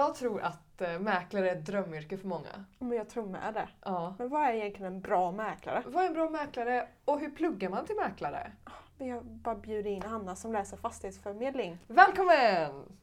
Jag tror att eh, mäklare är ett drömyrke för många. Men jag tror med det. Ja. Men vad är egentligen en bra mäklare? Vad är en bra mäklare och hur pluggar man till mäklare? Vi har bara bjudit in Hanna som läser fastighetsförmedling. Välkommen!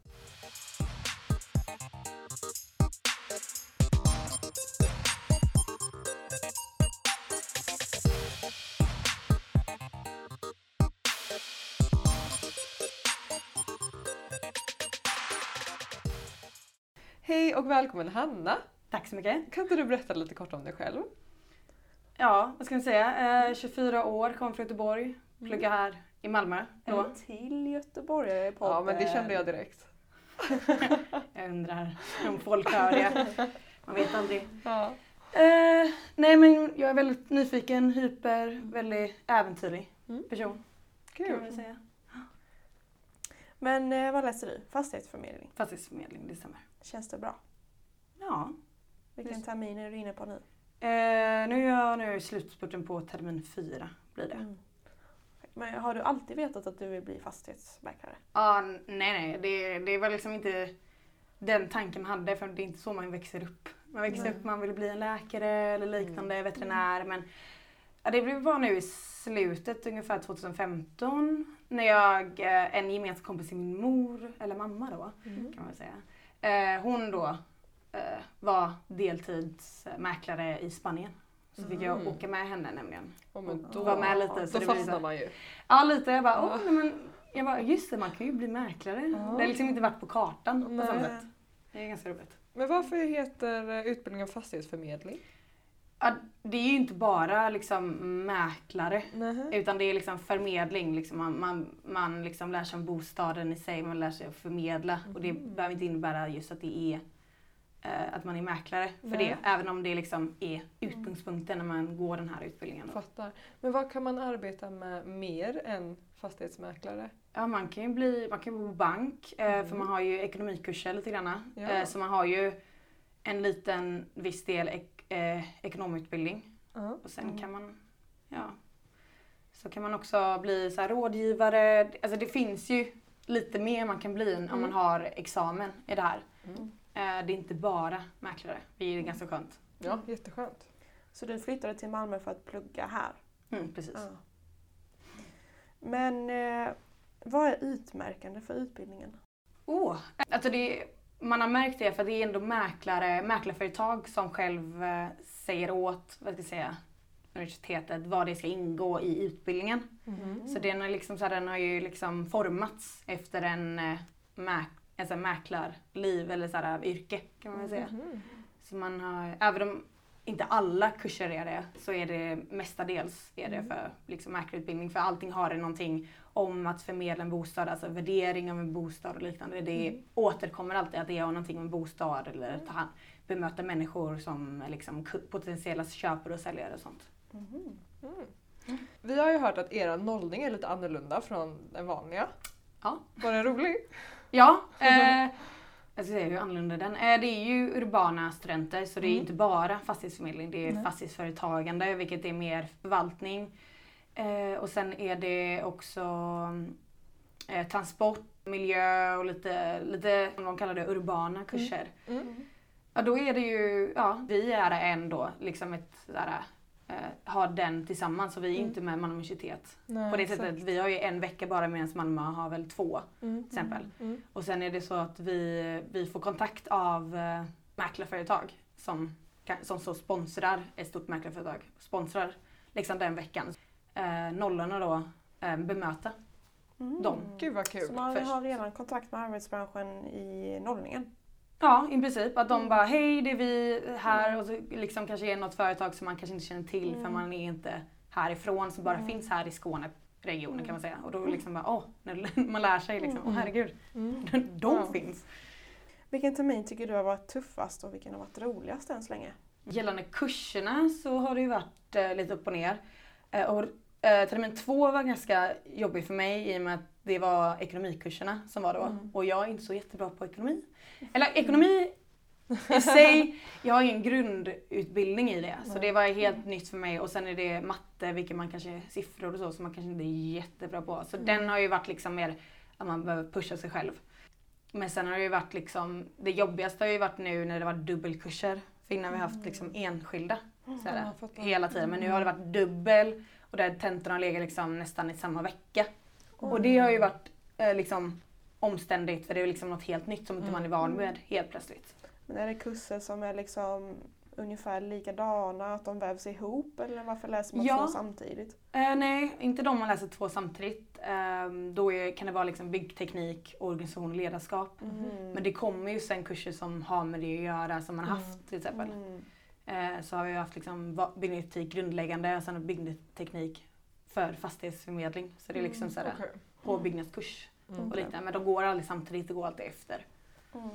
Och välkommen Hanna! Tack så mycket. Kan inte du berätta lite kort om dig själv? Ja, vad ska man säga? Eh, 24 år, kom från Göteborg. Pluggar här i Malmö då. En till göteborgare i podden. Ja, men det kände jag direkt. Jag undrar om folk hör det. Man vet aldrig. Ja. Eh, nej men jag är väldigt nyfiken, hyper, väldigt äventyrlig Mm. person. Kan man väl Kul. säga. Men eh, vad läser du? Fastighetsförmedling. Fastighetsförmedling, det stämmer. Känns det bra? Vilken termin är du inne på nu? Eh, nu är jag nu i slutspurten på termin fyra blir det. Mm. Men har du alltid vetat att du vill bli fastighetsmäklare? Ja, n- nej nej. Det, det var liksom inte den tanken man hade för det är inte så man växer upp. Man växer Nej. upp, man vill bli en läkare eller liknande, veterinär. Men ja, det blev bara nu i slutet, ungefär 2015, när jag, eh, en gemensam kompis till min mor, eller mamma då, Mm. kan man säga. Eh, hon då var deltidsmäklare i Spanien. Så fick jag Mm. åka med henne nämligen. Och då, vara med lite. då så så fastnar här- man ju. Ja lite. Jag bara, åh, nej, men, jag bara, just det man kan ju bli mäklare. Ja. Det har liksom inte varit på kartan på Nej. samma sätt. Det är ganska roligt. Men varför heter eh, utbildningen fastighetsförmedling? Ja, det är ju inte bara liksom mäklare. Nej. Utan det är liksom förmedling. Liksom man man, man liksom lär sig om bostaden i sig, man lär sig att förmedla. Och det Mhm. behöver inte innebära just att det är eh, att man är mäklare för Nej. det. Även om det liksom är utgångspunkten när man går den här utbildningen. Fattar. Men vad kan man arbeta med mer än fastighetsmäklare? Ja, man kan ju bli, man kan bo bank, eh, Mm. för man har ju ekonomikurser lite grann. Ja. Eh, så man har ju en liten viss del ek, eh, ekonomutbildning. Ja. Och sen Mm. kan man, ja, så kan man också bli så här rådgivare. Alltså det finns ju lite mer man kan bli om Mm. man har examen i det här. Mm. Eh, det är inte bara mäklare, det är ganska skönt. ja, jätteskönt. Så du flyttade till Malmö för att plugga här? Mm, precis. Ja. Men eh, vad är utmärkande för utbildningen? Oh, alltså det, man har märkt det för det är ändå mäklare, mäklarföretag som själv eh, säger åt vad ska jag säga, universitetet vad det ska ingå i utbildningen. Mm. Så den har, liksom, så här, den har ju liksom formats efter en eh, mäk, alltså mäklarliv eller så här, yrke kan man säga. Mhm. Så man har, även om inte alla kurser är det så är det mestadels är det för liksom, mäklarutbildning. För allting har det någonting om att förmedla en bostad, alltså värdering av en bostad och liknande. Det återkommer alltid att det har någonting med bostad eller ta hand, bemöta människor som liksom potentiella köpare och säljare och sånt. Mhm. Mm. Vi har ju hört att era nollning är lite annorlunda från den vanliga. Ja. Var den rolig? Ja, eh, jag ska säga hur annorlunda den är. Det är ju urbana studenter så det är Mm. inte bara fastighetsförmedling, det är Nej. fastighetsföretagande vilket är mer förvaltning. Eh, och sen är det också eh, transport, miljö och lite, lite som de kallar det, urbana kurser. Mm. Ja då är det ju, ja vi är en då, liksom ett sådär, har den tillsammans så vi är Mm. inte med Malmö universitet. Nej, På det exakt. sättet, vi har ju en vecka bara medan Malmö har väl två Mm. till exempel. Mm. Och sen är det så att vi, vi får kontakt av eh, mäklarföretag som, som så sponsrar ett stort mäklarföretag. Sponsrar liksom den veckan. Eh, nollorna då eh, bemöta. Mm. De. Gud vad kul. Så man först. har redan kontakt med arbetsbranschen i nollningen? Ja, i princip. Att de Mm. bara, hej det är vi här och så liksom kanske är något företag som man kanske inte känner till för Mm. man är inte härifrån som bara Mm. finns här i Skåneregionen kan man säga. Och då Mm. liksom bara, åh, när man lär sig liksom, åh Mm. herregud, Mm. de Ja. finns. Vilken termin tycker du har varit tuffast och vilken har varit roligast än så länge? Gällande kurserna så har det ju varit eh, lite upp och ner. Eh, och, eh, termin två var ganska jobbig för mig i och med att det var ekonomikurserna som var då. Mm. Och jag är inte så jättebra på ekonomi. Eller ekonomi i sig, jag har ingen grundutbildning i det. Så det var helt nytt för mig. Och sen är det matte, vilket man kanske, siffror och så, som man kanske inte är jättebra på. Så Mm. den har ju varit liksom mer att man behöver pusha sig själv. Men sen har det ju varit liksom, det jobbigaste har ju varit nu när det var dubbelkurser. För innan har vi haft liksom enskilda så här, Ja, fattar. hela tiden. Men nu har det varit dubbel och där tentorna har legat liksom nästan i samma vecka. Och det har ju varit eh, liksom omständigt för det är liksom något helt nytt som inte man är van med helt plötsligt. Men är det kurser som är liksom ungefär likadana, att de vävs ihop eller varför läser man Ja. två samtidigt? Eh, nej, inte de man läser två samtidigt. Eh, då är, kan det vara liksom byggteknik, organisation och ledarskap. Mm. Men det kommer ju sen kurser som har med det att göra som man haft till exempel. Mm. Eh, så har vi haft liksom byggteknik grundläggande och sen byggteknik för fastighetsförmedling. Så det är liksom sådär Okej. på byggnadskurs Mm. och liknande. Men de går aldrig samtidigt, det går alltid efter. Mm.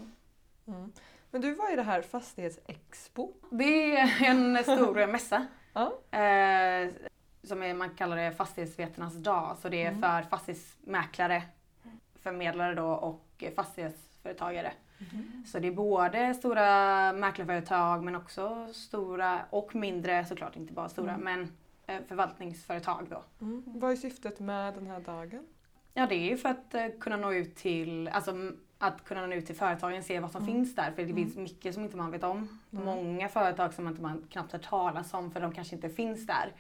Mm. Men du var i det här fastighetsexpo. Det är en stor mässa. Ja. Eh, som är, man kallar det fastighetsvetarnas dag. Så det är Mm. för fastighetsmäklare, förmedlare då och fastighetsföretagare. Så det är både stora mäklarföretag men också stora och mindre såklart, inte bara stora, Mm. men eh, förvaltningsföretag då. Mm. Vad är syftet med den här dagen? Ja det är ju för att eh, kunna nå ut till, alltså att kunna nå ut till företagen, se vad som Mm. finns där. För det finns mycket som inte man vet om. Mm. Många företag som inte man knappt hört talas om för de kanske inte finns där.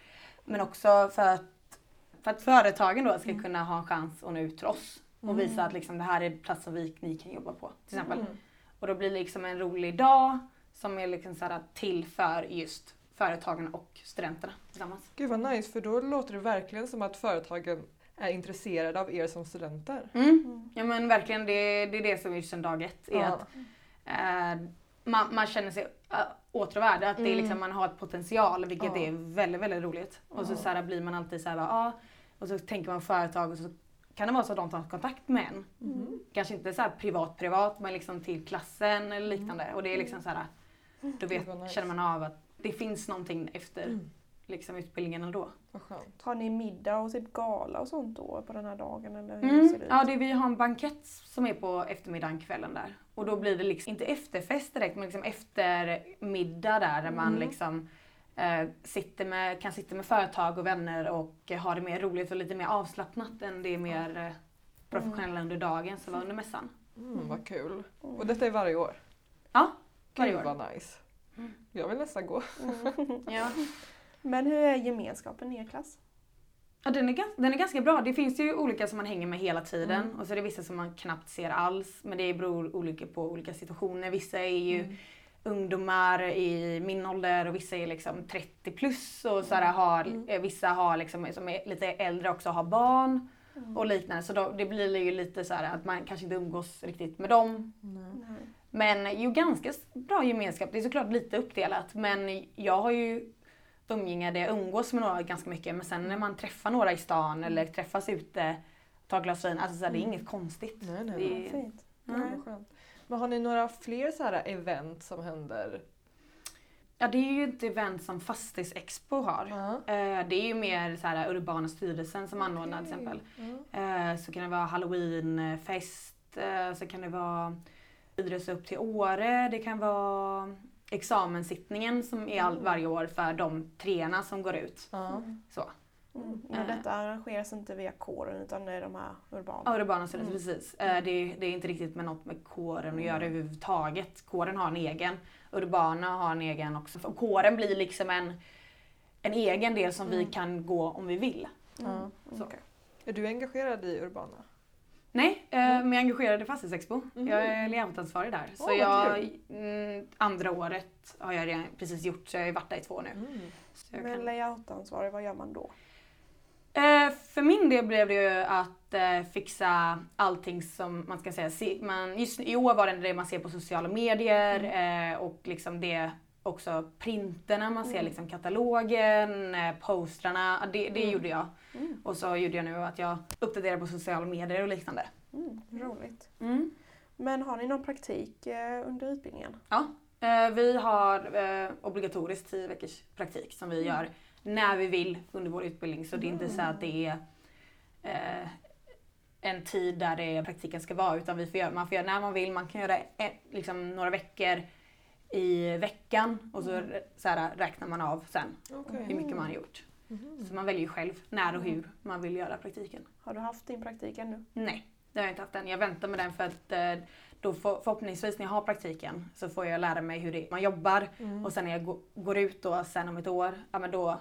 Men också för att, för att företagen då ska Mm. kunna ha en chans att nå ut till oss. Och Mm. visa att liksom, det här är platser vi, ni kan jobba på. Till exempel. Mm. Och då blir det liksom en rolig dag som är liksom så här till för just företagen och studenterna tillsammans. Gud vad nice, för då låter det verkligen som att företagen är intresserade av er som studenter. Mm. Ja men verkligen, det, det är det som är sedan dag ett. Är Ja. att, eh, man, man känner sig uh, åtråvärd, att det är Mm. liksom, man har ett potential vilket Ja. är väldigt, väldigt roligt. Och så, Ja. så här, blir man alltid så här, ja, och så tänker man företag och så kan det vara så att de tar kontakt med en. Mhm. Kanske inte så här privat privat men liksom till klassen eller liknande. Och det är liksom så här, då vet, nice. känner man av att det finns någonting efter Mm. liksom, utbildningen ändå. Har ni middag och typ gala och sånt då på den här dagen? Eller hur Mm. ser det ut? Ja, det, vi har en bankett som är på eftermiddagen, kvällen där. Och då blir det liksom, inte efterfest direkt, men liksom eftermiddag där, där man Mm. liksom sitter med, kan sitta med företag och vänner och eh, ha det mer roligt och lite mer avslappnat än det mer eh, professionella under dagen som var under mässan. Mm, vad kul. Och detta är varje år? Ja, varje Gud år. vad nice. Mm. Jag vill nästan gå. Mm. Ja. Men hur är gemenskapen i er klass? Ja, den, är, den är ganska bra. Det finns ju olika som man hänger med hela tiden Mm. och så är det vissa som man knappt ser alls. Men det beror olika på olika situationer. Vissa är ju Mm. Ungdomar i min ålder och vissa är liksom 30 plus och så här har, Mm. eh, vissa har liksom, som är lite äldre också har barn Mm. och liknande. Så då, det blir ju lite så här att man kanske inte umgås riktigt med dem. Nej. Men ju ganska bra gemenskap. Det är såklart lite uppdelat men jag har ju umgänge där jag umgås med några ganska mycket men sen när man träffar några i stan eller träffas ute tar glas vin, alltså så här, det är inget konstigt. Nej, nej, Det nej. är- Fint. Ja. Men har ni några fler så här event som händer? Ja det är ju ett event som Fastighetsexpo har. Eh, Det är ju mer så här Urbana styrelsen som anordnar till exempel. Eh, Så kan det vara halloweenfest, eh, så kan det vara idrotts upp till Åre, det kan vara examenssittningen som är all, varje år för de treorna som går ut. Ja. Så. Mm. Men Eh. detta arrangeras inte via kåren utan det är de här urbana? Ja, Urbana styrelsen, Mm. precis. Eh, Det, det är inte riktigt med något med kåren att göra överhuvudtaget. Kåren har en egen, Urbana har en egen också. Och kåren blir liksom en, en egen del som vi Mm. kan gå om vi vill. Ja. Så. Okej. Är du engagerad i Urbana? Nej, eh, men jag är engagerad i Fastighetsexpo. Jag är layoutansvarig där. Så Åh, vad jag, mm, andra året har jag redan precis gjort, så jag har varit där i två nu. Mm. Så Men kan... layoutansvarig, vad gör man då? Eh, för min del blev det ju att eh, fixa allting som man ska säga, se, man, just i år var det det man ser på sociala medier eh, och liksom det också printerna, man ser Mm. liksom katalogen, eh, postrarna, det, det Mm. gjorde jag. Mm. Och så gjorde jag nu att jag uppdaterade på sociala medier och liknande. Mm. Roligt. Mm. Men har ni någon praktik eh, under utbildningen? Ja, eh, vi har obligatoriskt 10 veckors praktik som vi gör när vi vill under vår utbildning. Så det är inte så att det är eh, en tid där det praktiken ska vara utan vi får göra, man får göra när man vill. Man kan göra ett, liksom, några veckor i veckan och så, så här, räknar man av sen Okej. hur mycket man har gjort. Mhm. Så man väljer själv när och hur man vill göra praktiken. Har du haft din praktik ännu? Nej, det har jag inte haft än. Jag väntar med den för att eh, då får, förhoppningsvis när jag har praktiken så får jag lära mig hur det, man jobbar Mm. och sen när jag gå, går ut då sen om ett år, ja men då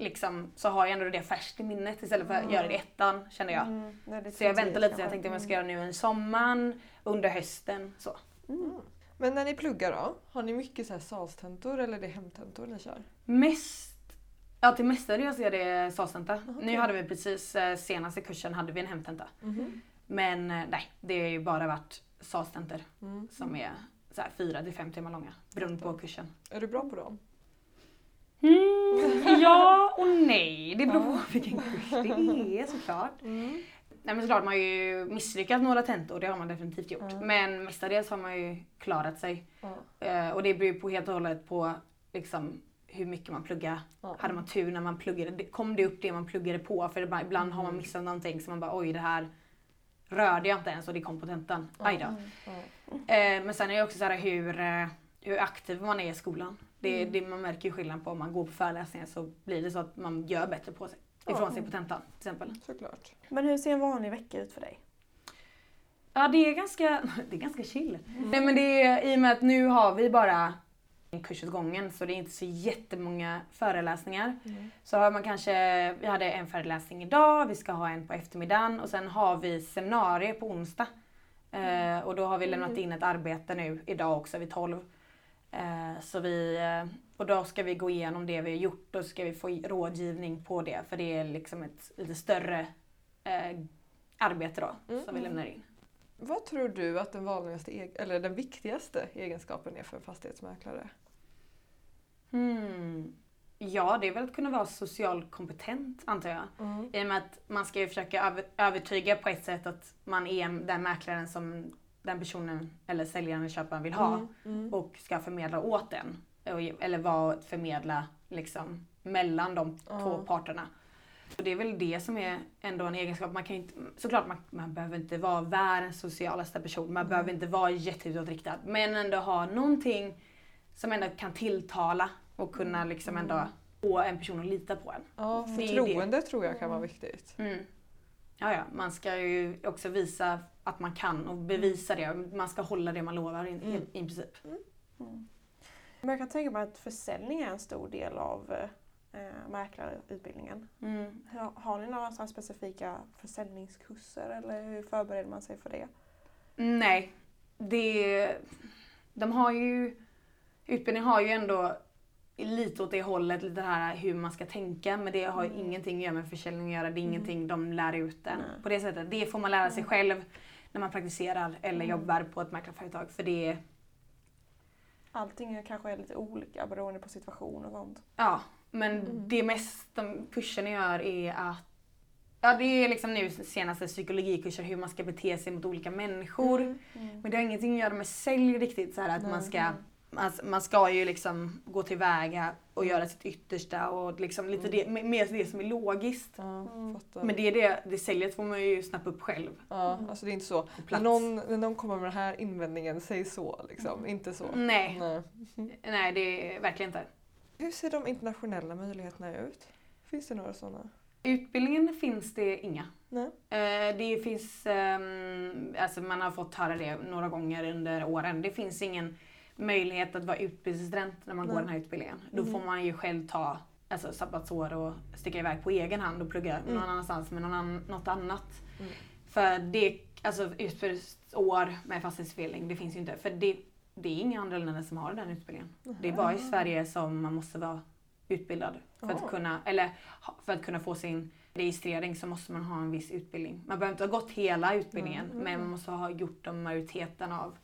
liksom, så har jag ändå det färskt i minnet istället för att göra det i ettan känner jag. Mm, det lite Så jag väntar lite, så jag tänkte om jag ska göra nu en sommaren, under hösten så. Mm. Men när ni pluggar då? Har ni mycket så här salstentor eller är det hemtentor ni kör? Mest, ja till mestadels är det salstenta. okej. Nu hade vi precis eh, senaste kursen hade vi en hemtenta. Mhm. Men eh, nej, det har ju bara varit salstentor Mm. som är så här, fyra till fem timmar långa beroende på kursen. Är du bra på dem? Mm, ja och nej, det beror på vilken kurs det är såklart. Nej men såklart man har ju misslyckats några tentor, det har man definitivt gjort. Ja. Men mestadels har man ju klarat sig. Eh, och det beror ju på helt och hållet på liksom, hur mycket man pluggar. Ja. Hade man tur när man pluggade, kom det upp det man pluggade på? För ibland, ibland har man Mm. missat någonting så man bara oj det här rörde jag inte ens och det kom på tentan. Aj då. Mm. Eh, men sen är det också så här hur, eh, hur aktiv man är i skolan. Det, Mm. det, man märker ju skillnad på om man går på föreläsningar så blir det så att man gör bättre på sig. Ifrån Ja. sig på tentan till exempel. Såklart. Men hur ser en vanlig vecka ut för dig? Ja det är ganska, det är ganska chill. Nej men det är i och med att nu har vi bara en kurs åt gången så det är inte så jättemånga föreläsningar. Mm. Så har man kanske, vi hade en föreläsning idag, vi ska ha en på eftermiddagen och sen har vi seminarier på onsdag. Eh, och då har vi lämnat in ett arbete nu idag också vid 12. Eh, så vi, eh, och då ska vi gå igenom det vi har gjort och ska vi få rådgivning på det för det är liksom ett lite större eh, arbete då Mm, som vi mm. lämnar in. Vad tror du att den vanligaste, eller den viktigaste egenskapen är för en fastighetsmäklare? Hmm. Ja, det är väl att kunna vara socialt kompetent antar jag. Mm. I och med att man ska ju försöka över, övertyga på ett sätt att man är den mäklaren som den personen eller säljaren eller köparen vill ha Mm. Mm. och ska förmedla åt den. Eller vara att förmedla liksom mellan de Ja. två parterna. Och det är väl det som är ändå en egenskap. Man kan inte, såklart man, man behöver inte vara världens socialaste person. Man Mm. behöver inte vara jätteutåtriktad. Men ändå ha någonting som ändå kan tilltala och kunna liksom ändå få en person att lita på en. Ja, förtroende tror jag kan vara viktigt. Mm. Ja, ja, man ska ju också visa att man kan och bevisa det. Man ska hålla det man lovar i, Mm. i, i princip. Mm. Men jag kan tänka mig att försäljning är en stor del av eh, mäklarutbildningen. Mm. Har, har ni några specifika försäljningskurser eller hur förbereder man sig för det? Nej, det, de har ju, utbildningen har ju ändå lite åt det hållet, lite det här hur man ska tänka. Men det har Mm. ingenting att göra med försäljning att göra. Det är Mm. ingenting de lär ut en Nej. på det sättet. Det får man lära sig Mm. själv när man praktiserar eller Mm. jobbar på ett mäklarföretag. För det är, Allting är kanske är lite olika beroende på situation och sånt. Ja, men Mm. det mest de kurserna gör är att Ja, det är liksom nu senaste psykologikurser hur man ska bete sig mot olika människor. Mm. Men det har ingenting att göra med sälj riktigt. Så här, att man, ska, man, man ska ju liksom gå tillväga och göra sitt yttersta och liksom lite Mm. det, mer det som är logiskt. Ja, Mm. Men det är det, det säljet får man ju snappa upp själv ja, alltså det är inte så. När någon, när någon kommer med den här invändningen, säg så. Liksom. Inte så. Nej, Nej. nej det är verkligen inte. Hur ser de internationella möjligheterna ut? Finns det några sådana? Utbildningen finns det inga. Nej. Eh, det finns, ehm, alltså man har fått höra det några gånger under åren. Det finns ingen möjlighet att vara utbytesstudent när man går Nej. den här utbildningen. Då Mhm. får man ju själv ta alltså, sabbatsår och sticka iväg på egen hand och plugga Mm. någon annanstans med någon an- något annat. Mm. För det, alltså utbytesår med fastighetsutbildning, det finns ju inte. För det, det är inga andra länder som har den utbildningen. Det är bara i Sverige som man måste vara utbildad. För Ah. att kunna, eller för att kunna få sin registrering så måste man ha en viss utbildning. Man behöver inte ha gått hela utbildningen Mm. men man måste ha gjort de majoriteten av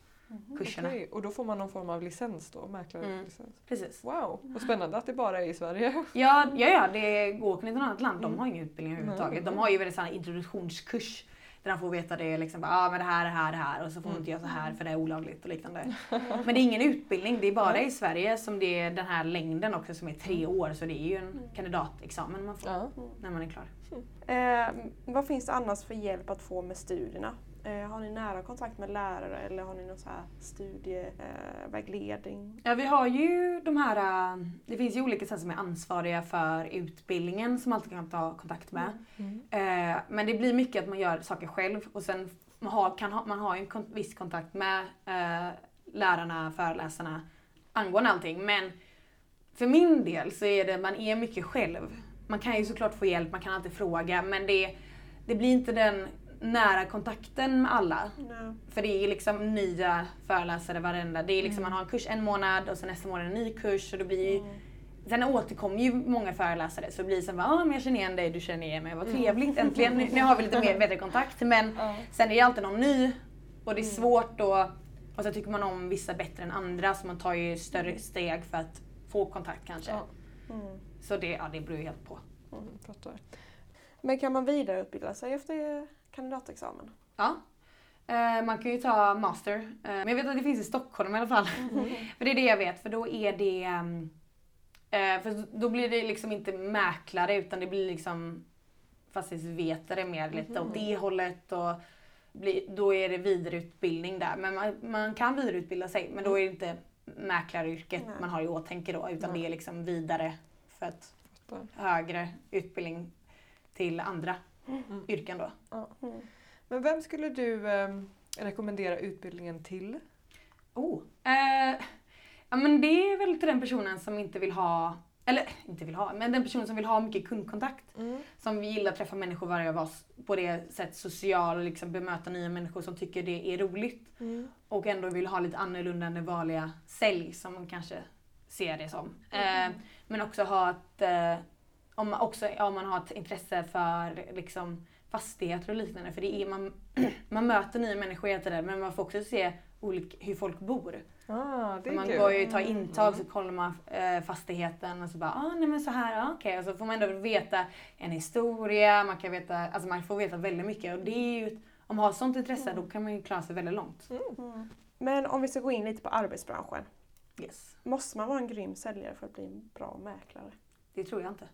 kurserna. Okej, Och då får man någon form av licens då? Mäklarlicens? Precis. Wow, vad spännande att det bara är i Sverige. Ja, ja, ja, det går till något annat land. De Mm. har ingen utbildning överhuvudtaget. De har ju väldigt sån introduktionskurs där de får veta det liksom, ja ah, men det här, det här, det här och så får man Mm. inte göra så här för det är olagligt och liknande. Men det är ingen utbildning, det är bara i Sverige som det är den här längden också som är tre år så det är ju en kandidatexamen man får Ja. när man är klar. Eh, vad finns det annars för hjälp att få med studierna? Eh, har ni nära kontakt med lärare eller har ni någon så här studievägledning? Eh, vägledning? Ja, vi har ju de här, äh, det finns ju olika sätt som är ansvariga för utbildningen som man alltid kan ta kontakt med. Mm. Eh, men det blir mycket att man gör saker själv och sen man har, kan ha, man har ju en kon- viss kontakt med eh, lärarna, föreläsarna angående allting. Men för min del så är det, man är mycket själv. Man kan ju såklart få hjälp, man kan alltid fråga men det, det blir inte den nära kontakten med alla. Nej. För det är liksom nya föreläsare varenda. Det är liksom, Man har en kurs en månad och sen nästa månad en ny kurs. Och det blir ju, Sen återkommer ju många föreläsare så det blir som ah, men jag känner igen dig, du känner igen mig, vad trevligt äntligen. Nu, nu har vi lite mer, bättre kontakt. Men Ja. sen är det alltid någon ny och det är svårt då. Och så tycker man om vissa bättre än andra så man tar ju större steg för att få kontakt kanske. Mm. Så det, ja, det beror ju helt på. Mm. Men kan man vidareutbilda sig efter kandidatexamen? Ja. Eh, man kan ju ta master. Eh, men jag vet att det finns i Stockholm i alla fall. för det är det jag vet. För då är det... ehm, eh, för då blir det liksom inte mäklare utan det blir liksom fastighetsvetare mer lite åt det hållet. Och bli, då är det vidareutbildning där. Men man, man kan vidareutbilda sig. Men då är det inte mäklaryrket Nej. man har i åtanke då. Utan Nej. det är liksom vidare för att högre utbildning till andra Mm. yrken då. Mm. Men vem skulle du eh, rekommendera utbildningen till? Oh. Eh, ja men det är väl till den personen som inte vill ha, eller inte vill ha, men den personen som vill ha mycket kundkontakt. Som gillar att träffa människor varje dag på det sätt social och liksom bemöta nya människor som tycker det är roligt. Mm. Och ändå vill ha lite annorlunda än det vanliga sälj som man kanske ser det som. Eh, men också ha ett, eh, om man, också, om man har ett intresse för liksom, fastigheter och liknande. För det är, man, man möter nya människor hela tiden men man får också se olika, hur folk bor. Ah, det är man kul. går ju tar intag så kollar man eh, fastigheten och så bara ah, nej men så här, ah, okej. Och så får man ändå veta en historia, man kan veta, alltså man får veta väldigt mycket. Och det är ju, om man har sånt intresse då kan man ju klara sig väldigt långt. Mm. Men om vi ska gå in lite på arbetsbranschen. Yes. Måste man vara en grym säljare för att bli en bra mäklare? Det tror jag inte.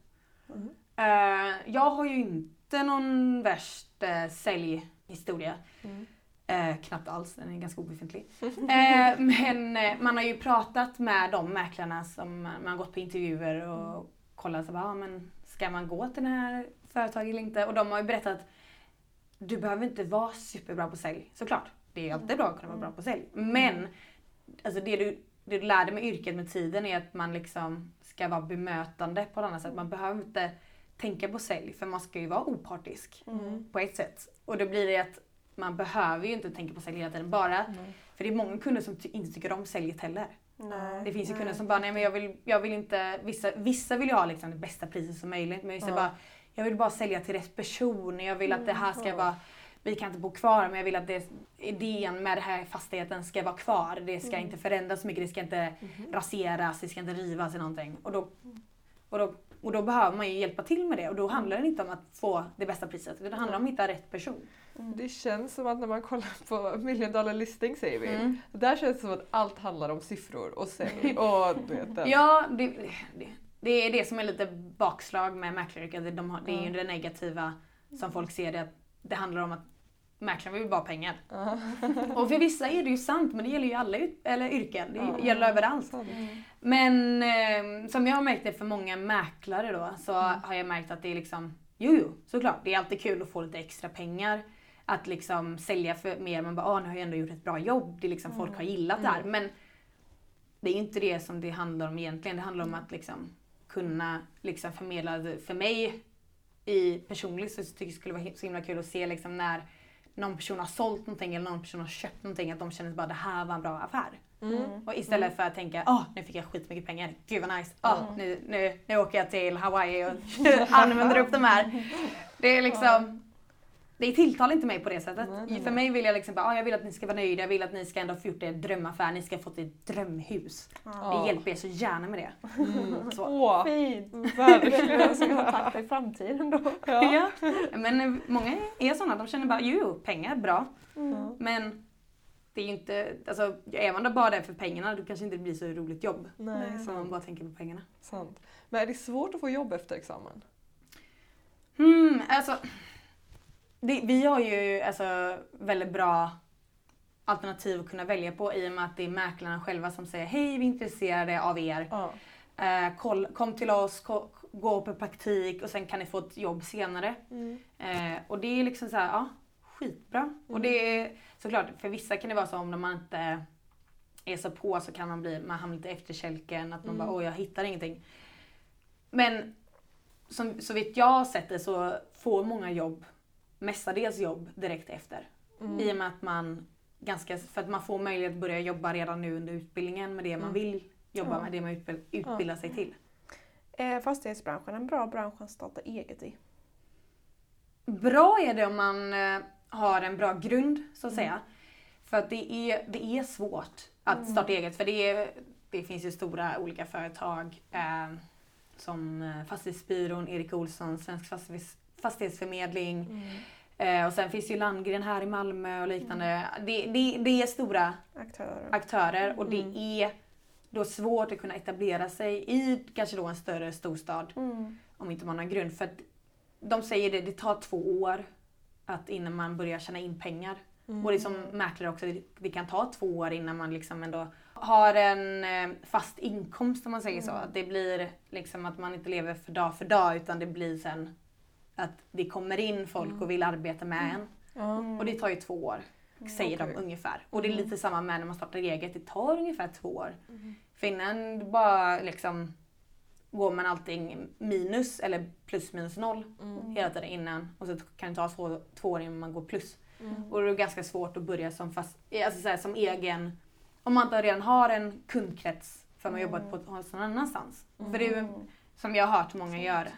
Mm. Eh, jag har ju inte någon värst uh, säljhistoria. Mm. Eh, knappt alls, den är ganska obefintlig. Men man har ju pratat med de mäklarna som man har gått på intervjuer och kollat så bara, ah, men ska man gå till det här företaget eller inte? Och de har ju berättat att du behöver inte vara superbra på sälj. Såklart, det är alltid bra att kunna vara bra på sälj. Men alltså det, du, det du lär dig med yrket med tiden är att man liksom ska vara bemötande på ett annat sätt. Man behöver inte tänka på sälj för man ska ju vara opartisk Mm. på ett sätt. Och då blir det att man behöver ju inte tänka på sälj hela tiden bara. Nej. För det är många kunder som ty- inte tycker om säljet heller. Nej. Det finns ju Nej. kunder som bara, nej men jag vill, jag vill inte, vissa, vissa vill ju ha liksom det bästa priset som möjligt. Men vissa Ja. bara, jag vill bara sälja till rätt person. Jag vill att det här ska vara, vi kan inte bo kvar men jag vill att det, idén med den här fastigheten ska vara kvar. Det ska inte förändras så mycket, det ska inte raseras, det ska inte rivas eller någonting. Och då, och, då, och då behöver man ju hjälpa till med det och då handlar det inte om att få det bästa priset utan det handlar om att hitta rätt person. Det känns som att när man kollar på million dollar listing säger vi. Mm. Där känns det som att allt handlar om siffror och sälj och du vet den. Ja, det, det, det är det som är lite bakslag med mäklaryrket. De det är ju det negativa som folk ser det. Det handlar om att mäklaren vill bara ha pengar. Ja. Och för vissa är det ju sant, men det gäller ju alla ut, eller yrken. Det Ja. gäller överallt. Sant. Men eh, som jag har märkt det för många mäklare då, så har jag märkt att det är liksom, jo jo, såklart. Det är alltid kul att få lite extra pengar. Att liksom sälja för mer, man bara, ah, nu har jag ändå gjort ett bra jobb. Det är liksom, folk har gillat det här. Men det är inte det som det handlar om egentligen. Det handlar om att liksom kunna liksom förmedla, det. för mig i personligt så tycker jag det skulle vara så himla kul att se liksom när någon person har sålt någonting eller någon person har köpt någonting, att de känner bara det här var en bra affär. Mm. Och istället för att tänka, åh nu fick jag skitmycket pengar, gud vad nice, åh, nu, nu, nu åker jag till Hawaii och använder upp de här. Det är liksom, det tilltalar inte mig på det sättet. Nej, nej, För mig vill jag liksom bara, ah, jag vill att ni ska vara nöjda, jag vill att ni ska ändå ha fått er drömaffär, ni ska ha fått ert drömhus. Ja. Det hjälper er så gärna med det. Mm. Så. Åh, Fint! verkligen. Jag ska kontakta i framtiden då. Ja. Men eh, många är sådana, de känner bara, jo, jo pengar, bra. Ja. Men det är ju inte, alltså är man då bara där för pengarna då kanske inte det blir så roligt jobb. Nej. Om man bara tänker på pengarna. sant. Men är det svårt att få jobb efter examen? Hmm, alltså. Det, vi har ju alltså väldigt bra alternativ att kunna välja på i och med att det är mäklarna själva som säger hej vi är intresserade av er. Ja. Eh, koll, kom till oss, ko, gå på praktik och sen kan ni få ett jobb senare. Mm. Eh, och det är liksom så här, ja, skitbra. Och Mm. det är såklart, för vissa kan det vara så om man inte är så på så kan man bli, man hamnar lite efter kälken, att man Mm. bara åh jag hittar ingenting. Men som, så vitt jag har sett det så får många jobb, mestadels jobb direkt efter. Mm. I och med att man ganska, för att man får möjlighet att börja jobba redan nu under utbildningen med det man Mm. vill jobba med, det man utbild, utbildar sig till. Är fastighetsbranschen en bra bransch att starta eget i? Bra är det om man eh, har en bra grund så att Mm. säga. För att det är, det är svårt att Mm. starta eget för det, är, det finns ju stora olika företag eh, som eh, Fastighetsbyrån, Erik Olsson, Svensk fastighets, fastighetsförmedling Mm. eh, och sen finns ju Landgren här i Malmö och liknande. Det, det, det är stora Aktörer? aktörer och det Mm. är då svårt att kunna etablera sig i kanske då en större storstad Mm. om inte man har grund. För att de säger det, det tar två år att innan man börjar tjäna in pengar. Mm. Och det är som mäklare också, det, kan ta två år innan man liksom ändå har en eh, fast inkomst om man säger så. Mm. Att det blir liksom att man inte lever för dag för dag utan det blir sen att det kommer in folk Mm. och vill arbeta med en. Mm. Och det tar ju två år, säger Okej. de ungefär. Och det är Mm. lite samma med när man startar eget, det tar ungefär två år. Mm. För innan bara liksom går man allting minus eller plus minus noll Mm. hela tiden innan och så kan det ta två, två år innan man går plus. Mm. Och det är ganska svårt att börja som, fast, alltså så här, som egen, om man inte redan har en kundkrets för man Mm. jobbat på någon annanstans. Mm. För det är ju som jag har hört många göra.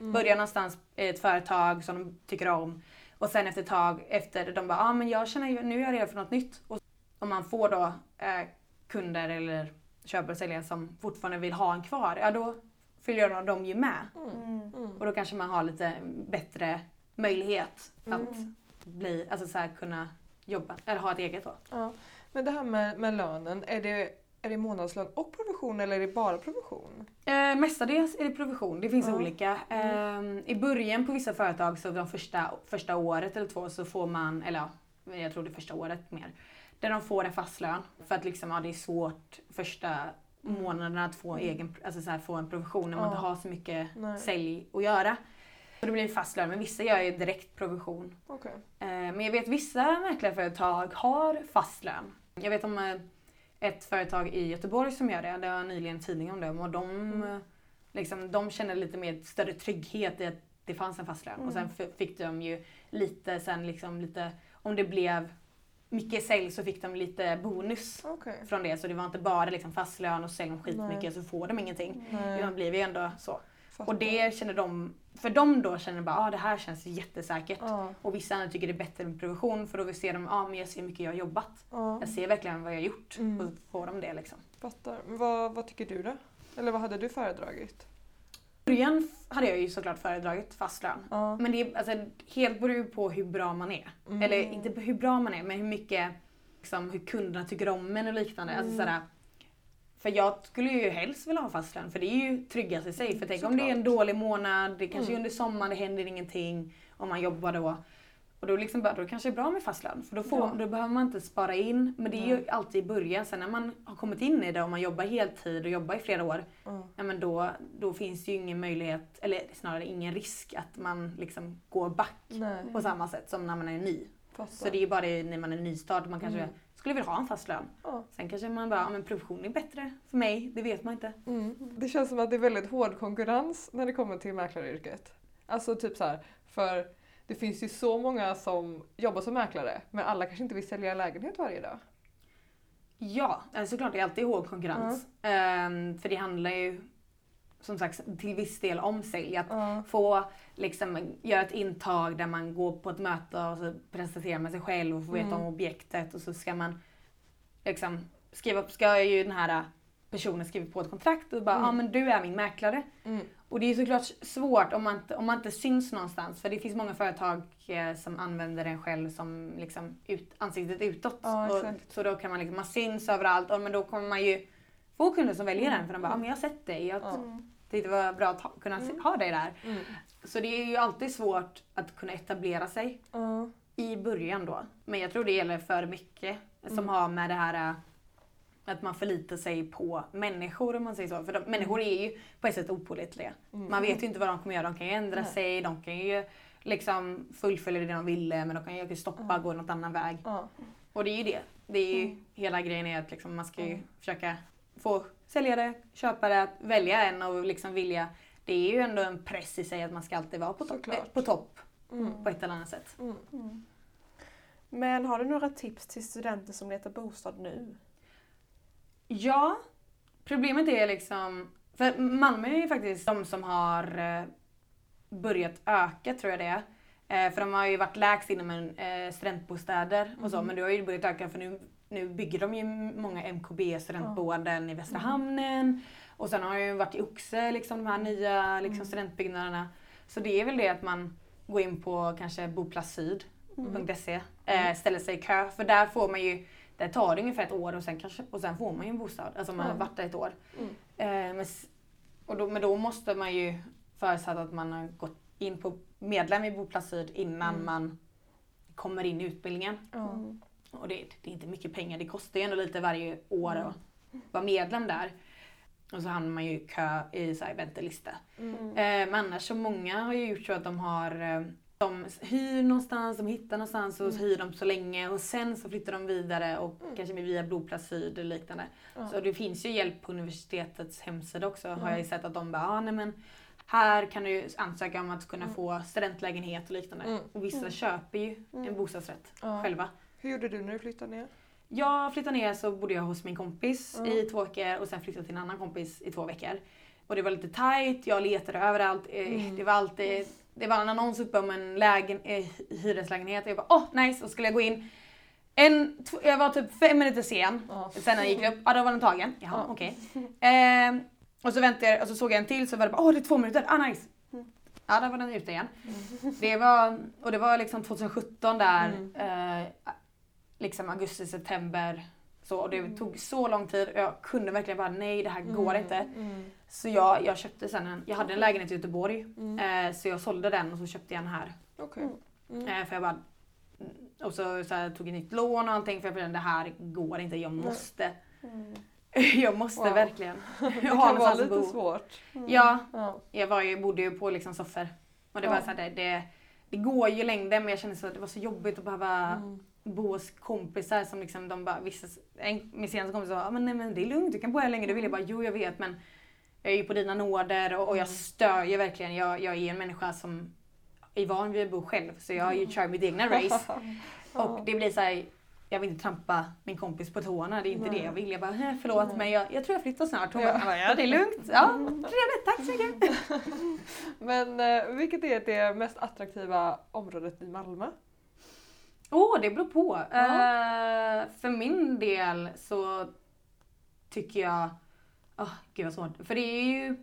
Mm. Börja någonstans i ett företag som de tycker om och sen efter ett tag efter de bara, ja ah, men jag känner ju, nu är jag redo för något nytt. Och om man får då eh, kunder eller köpare och säljare som fortfarande vill ha en kvar, ja då följer de ju med. Mm. Mm. Mm. Och då kanske man har lite bättre möjlighet att Mm. bli, alltså så här, kunna jobba, eller ha ett eget då. Ja. Men det här med, med lönen, är det, är det månadslön och provision eller är det bara provision? Eh, mestadels är det provision, det finns Ja. olika. Eh, I början på vissa företag, så de första, första året eller två, så får man, eller ja, jag tror det första året mer, där de får en fast lön. För att liksom, ja, det är svårt första månaderna att få, egen, alltså så här, få en provision när man Ja. inte har så mycket Nej. sälj att göra. Så det blir fast lön, men vissa gör ju direkt provision. Okej. Eh, Men jag vet vissa mäklarföretag har fast lön. Jag vet om eh, ett företag i Göteborg som gör det. Det var nyligen en tidning om dem och de, Mm. liksom, de kände lite mer större trygghet i att det fanns en fast lön. Och sen Mm. fick de ju lite sen liksom lite, om det blev mycket sälj så fick de lite bonus Okej. från det. Så det var inte bara liksom fast lön och säljer de skitmycket Nej. så får de ingenting. Nej. Det blev ju ändå så. Fattar. Och det känner de, för dem då känner de bara ah, det här känns jättesäkert. Ja. Och vissa andra tycker det är bättre med provision för då ser de ah, men jag ser hur mycket jag har jobbat. Ja. Jag ser verkligen vad jag har gjort. Mm. Och så får de det liksom. Fattar. Vad, vad tycker du då? Eller vad hade du föredragit? I början hade jag ju såklart föredragit fast lön. Ja. Men det alltså, helt beror ju på hur bra man är. Mm. Eller inte på hur bra man är men hur mycket liksom, hur kunderna tycker om en och liknande. Alltså, Mm. sådär, för jag skulle ju helst vilja ha fast lön för det är ju tryggast i sig. För tänk om det är en Såklart. dålig månad, det kanske är Mm. under sommaren, det händer ingenting och man jobbar då. Och då, liksom då kanske det är bra med fast lön för då, får, Ja. då behöver man inte spara in. Men det är ju Nej. alltid i början. Sen när man har kommit in i det och man jobbar heltid och jobbar i flera år. Ja. Ja, men då, då finns det ju ingen möjlighet, eller snarare ingen risk att man liksom går back Nej. på samma sätt som när man är ny. Fattar. Så det är ju bara när man är nystart man kanske Mm. Skulle vilja ha en fast lön. Ja. Sen kanske man bara, ja men provision är bättre för mig, det vet man inte. Mm. Det känns som att det är väldigt hård konkurrens när det kommer till mäklaryrket. Alltså typ så här, för det finns ju så många som jobbar som mäklare men alla kanske inte vill sälja lägenhet varje dag. Ja, alltså såklart det är alltid hård konkurrens. Ehm, för det handlar ju som sagt till viss del om sälj. Att Ja. få liksom, göra ett intag där man går på ett möte och så presenterar man sig själv och får veta Mm. om objektet och så ska man liksom skriva, ska ju den här personen skriva på ett kontrakt och bara ja Mm. ah, men du är min mäklare. Mm. Och det är såklart svårt om man, inte, om man inte syns någonstans för det finns många företag eh, som använder en själv som liksom ut, ansiktet utåt. Och, så då kan man liksom, man syns överallt och men då kommer man ju få kunder som väljer den för de bara ah, men jag har sett dig, jag Ja. Mm. tyckte det var bra att ha, kunna Mm. ha dig där. Mm. Så det är ju alltid svårt att kunna etablera sig Ja. i början då. Men jag tror det gäller för mycket som Mm. har med det här äh, att man förlitar sig på människor om man säger så. För de, människor är ju på ett sätt opålitliga. Mm. Man vet ju inte vad de kommer göra. De kan ju ändra sig, de kan ju liksom fullföljer det de ville men de kan ju stoppa och Mm. gå något annan väg. Ja. Och det är ju det. Det är ju, Mm. Hela grejen är att liksom man ska ju Mm. försöka få säljare, köpare att välja en och liksom vilja. Det är ju ändå en press i sig att man ska alltid vara på, topp- på topp Mm. på ett eller annat sätt. Mm. Mm. Men har du några tips till studenter som letar bostad nu? Ja, problemet är liksom... För Malmö är ju faktiskt de som har eh, börjat öka tror jag det är. Eh, För de har ju varit lägst inom en eh, studentbostäder och så Mhm. men det har ju börjat öka för nu, nu bygger de ju många MKB studentboenden i Västra hamnen. Och sen har jag ju varit i Oxe, liksom de här nya liksom, Mm. studentbyggnaderna. Så det är väl det att man går in på kanske boplacssyd.se, eh, ställer sig i kö. För där får man ju, där tar det ungefär ett år och sen, kanske, och sen får man ju en bostad. Alltså man har varit där ett år. Mm. Eh, men, och då, men då måste man ju förutsätta att man har gått in på medlem i Boplats Syd innan Mm. man kommer in i utbildningen. Mm. Och det, det är inte mycket pengar, det kostar ju ändå lite varje år Mm. att vara medlem där. Och så hamnar man ju i kö i så här väntelista. Mm. Mm. Eh, men annars så många har ju gjort så att de har eh, de hyr någonstans, de hittar någonstans och Mm. hyr de så länge och sen så flyttar de vidare och Mm. kanske med via Blodplats eller liknande. Ja. Så det finns ju hjälp på universitetets hemsida också har jag ju Mm. sett att de bara, ah, nej men här kan du ansöka om att kunna Mm. få studentlägenhet och liknande. Mm. Och vissa Mm. köper ju en Mm. bostadsrätt själva. Hur gjorde du när du flyttade ner? Jag flyttade ner så bodde jag hos min kompis Mm. i två veckor och sen flyttade till en annan kompis i två veckor. Och det var lite tight, jag letade överallt. eh, Mm. Det var alltid det var en annons uppe om en lägen, eh, hyreslägenhet och jag bara åh oh, nice och skulle jag gå in. En, jag var typ fem minuter sen. Ja. Sen när jag gick upp, ja då var den tagen. Jaha Ja. okej. Ehm, och så väntade jag och så såg jag en till så var det bara åh det är två minuter, ah nice. Mm. Ja där var den ute igen. Det var, och det var liksom 2017 där, Mm. eh, liksom augusti, september. Så, och det Mm. tog så lång tid och jag kunde verkligen bara nej det här går Mm. inte. Mm. Så jag, jag köpte sen en, jag hade en lägenhet i Göteborg. Mm. Eh, så jag sålde den och så köpte jag en här. Okej. Mm. Mm. Eh, för jag bara, och så, så här, tog jag nytt lån och allting för jag kände det här går inte, jag måste. Mm. Jag måste Wow. verkligen Det kan vara lite bo. svårt. Mm. Ja, Ja. jag var ju, bodde ju på liksom soffor. Och det Ja. var så här, det, det, det går ju längden men jag kände så att det var så jobbigt att behöva Mm. bo hos kompisar som liksom de bara, vissa, en, min senaste kompis sa ah, men nej men det är lugnt, du kan bo här länge du vill. Jag bara jo jag vet men jag är ju på dina nåder och, och jag Mm. stör ju verkligen. Jag, jag är en människa som är van vid att bo själv så jag Mm. kör mitt egna race. Och det blir så här, jag vill inte trampa min kompis på tårna, det är inte Nej. det jag vill. Jag bara, "Eh, förlåt Nej. men jag, jag tror jag flyttar snart. Hon Ja. bara, ja det är lugnt. Ja, trevligt, tack så mycket. Men eh, vilket är det mest attraktiva området i Malmö? Åh, oh, det beror på. Ja. Eh, för min del så tycker jag... Oh, gud vad svårt. För det är ju...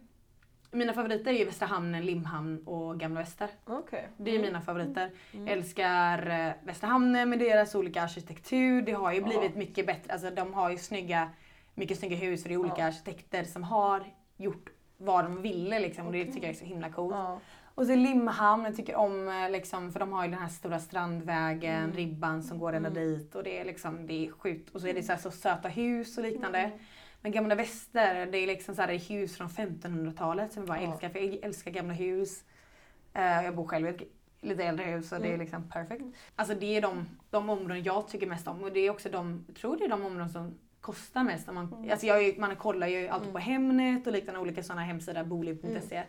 Mina favoriter är ju Västra hamnen, Limhamn och Gamla Väster. Okej. Det är ju mina favoriter. Mm. Jag älskar eh, Västra hamnen med deras olika arkitektur. Det har ju blivit mycket bättre. Alltså de har ju snygga, mycket snygga hus och det är olika Ja. arkitekter som har gjort vad de ville liksom. Och det tycker jag är så himla coolt. Och så Limhamn, jag tycker om eh, liksom, för de har ju den här stora strandvägen, Mm. ribban som går ända Mm. dit och det är liksom, det är sjukt. Och så är det så, här, så söta hus och liknande. Mm. Men Gamla Väster, det är liksom så här, det är hus från 1500-talet som jag bara älskar, för jag älskar gamla hus. Eh, jag bor själv i ett lite äldre hus och det är Mm. liksom perfekt. Alltså det är de, de områden jag tycker mest om och det är också de, jag tror det är de områden som kostar mest. Man, Mm. alltså jag, man kollar ju alltid Mm. på Hemnet och liknande olika sådana hemsidor, bolig.se.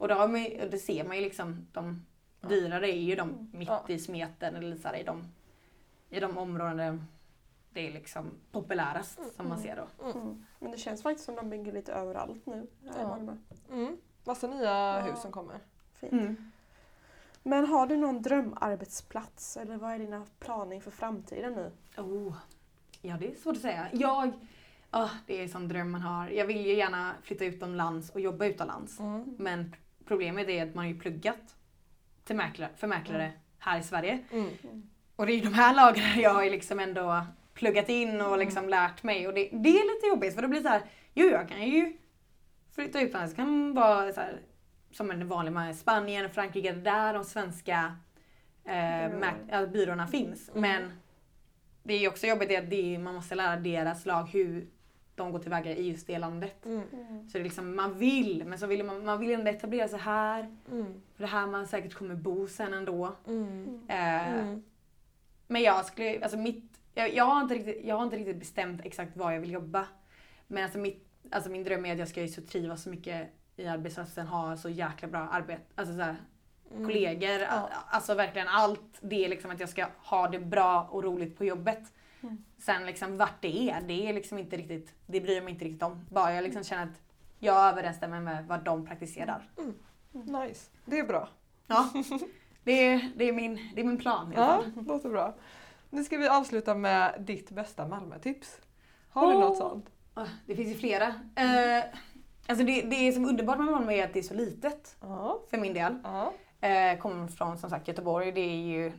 Och då har man, det ser man ju liksom, de dyrare är ju de mitt i smeten eller så här, i, de, i de områden det är liksom populärast som man Mm. ser då. Mm. Men det känns faktiskt som de bygger lite överallt nu här i Ja. Malmö. Mm. Massa nya Ja. hus som kommer. Fint. Mm. Men har du någon drömarbetsplats eller vad är dina planer inför framtiden nu? Oh. Ja, det är svårt att säga. Jag, ah, det är en sån dröm man har. Jag vill ju gärna flytta utomlands och jobba utomlands. Mm. Men problemet är att man har ju pluggat till mäklare, för mäklare här i Sverige. Mm. Och det är ju de här lagarna jag har liksom ändå pluggat in och liksom lärt mig. Och det, det är lite jobbigt för det blir så här, jo jag kan ju flytta utomlands. Det kan vara så här, som en vanlig man, Spanien, Frankrike, där de svenska eh, Byråerna. finns. Mm. Men det är ju också jobbigt att det man måste lära deras lag hur de går tillväga i just det landet. Mm. Mm. Så det är liksom, man vill, men så vill man, man vill ändå etablera sig här. Mm. För det här man säkert kommer bo sen ändå. Mm. Eh, Mm. Men jag skulle, alltså mitt, jag, jag, har inte riktigt, jag har inte riktigt bestämt exakt var jag vill jobba. Men alltså, mitt, alltså min dröm är att jag ska ju så trivas så mycket i arbetsplatsen, ha så jäkla bra arbete, alltså så här, Mm. kollegor, Ja. alltså verkligen allt det är liksom att jag ska ha det bra och roligt på jobbet. Mm. Sen liksom vart det är, det är liksom inte riktigt, det bryr jag mig inte riktigt om. Bara jag liksom känner att jag överensstämmer med vad de praktiserar. Nice. Det är bra. Ja, det är, det är, min, det är min plan Ja, låter bra. Nu ska vi avsluta med ditt bästa Malmö-tips. Har du Åh. något sånt? Ah, Det finns ju flera. Eh, alltså det, det som är underbart med Malmö är att det är så litet Ja. för min del. Ja. Eh, kommer från som sagt Göteborg. Det, är ju,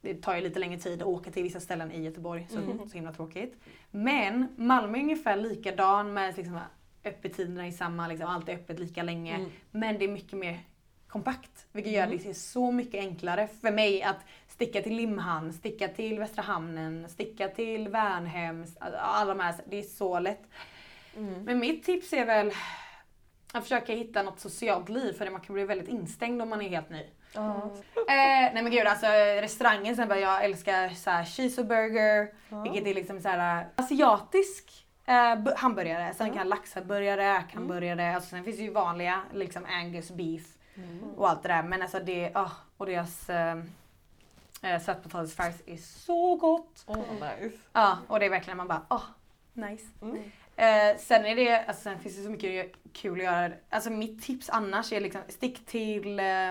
det tar ju lite längre tid att åka till vissa ställen i Göteborg. Så, Mm. så himla tråkigt. Men Malmö är ungefär likadan med liksom, öppettiderna i samma, liksom, allt är öppet lika länge. Mm. Men det är mycket mer kompakt. Vilket gör Mm. det så mycket enklare för mig att sticka till Limhamn, sticka till Västra Hamnen, sticka till Värnhem. Alla de här, det är så lätt. Mm. Men mitt tips är väl att försöka hitta något socialt liv för man kan bli väldigt instängd om man är helt ny. Ja. Eh, nej men gud alltså restaurangen sen bara jag älskar såhär cheese och burger, Ja. vilket är liksom såhär asiatisk eh, bu- hamburgare. Sen kan jag laxhamburgare, räkhamburgare, alltså sen finns det ju vanliga liksom angus beef Mm. och allt det där. Men alltså det, ah, och deras eh, eh, sötpotatisfries är så gott. Åh, nice. Ja, och det är verkligen man bara, åh, nice. Mm. Eh, sen är det, alltså sen finns det så mycket kul att göra. Alltså mitt tips annars är liksom stick till eh,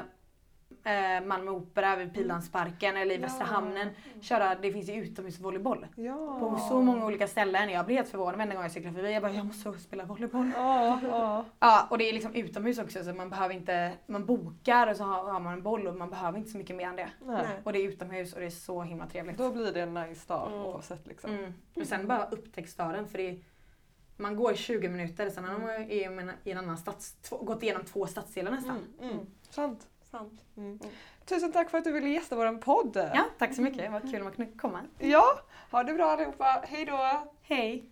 eh, Malmö Opera vid Pildammsparken eller i Västra Ja. Hamnen. Köra, det finns ju utomhusvolleyboll Ja. på så många olika ställen. Jag blir helt förvånad varenda gång jag cyklar förbi. Jag bara, jag måste spela volleyboll. Ja, ja. Ja, och det är liksom utomhus också så man behöver inte, man bokar och så har, har man en boll och man behöver inte så mycket mer än det. Nej. Och det är utomhus och det är så himla trevligt. Då blir det en nice dag Mm. oavsett liksom. Mm. Och sen bara upptäck staden för det är, man går i 20 minuter, sen har man är i en, i en annan stads, två, gått igenom två stadsdelar nästan. Mm. Mm. Sant. Sant. Mm. Tusen tack för att du ville gästa vår podd. Ja, tack så mycket, vad kul om man kunde komma. ja, ha det bra allihopa. Hej då! Hej!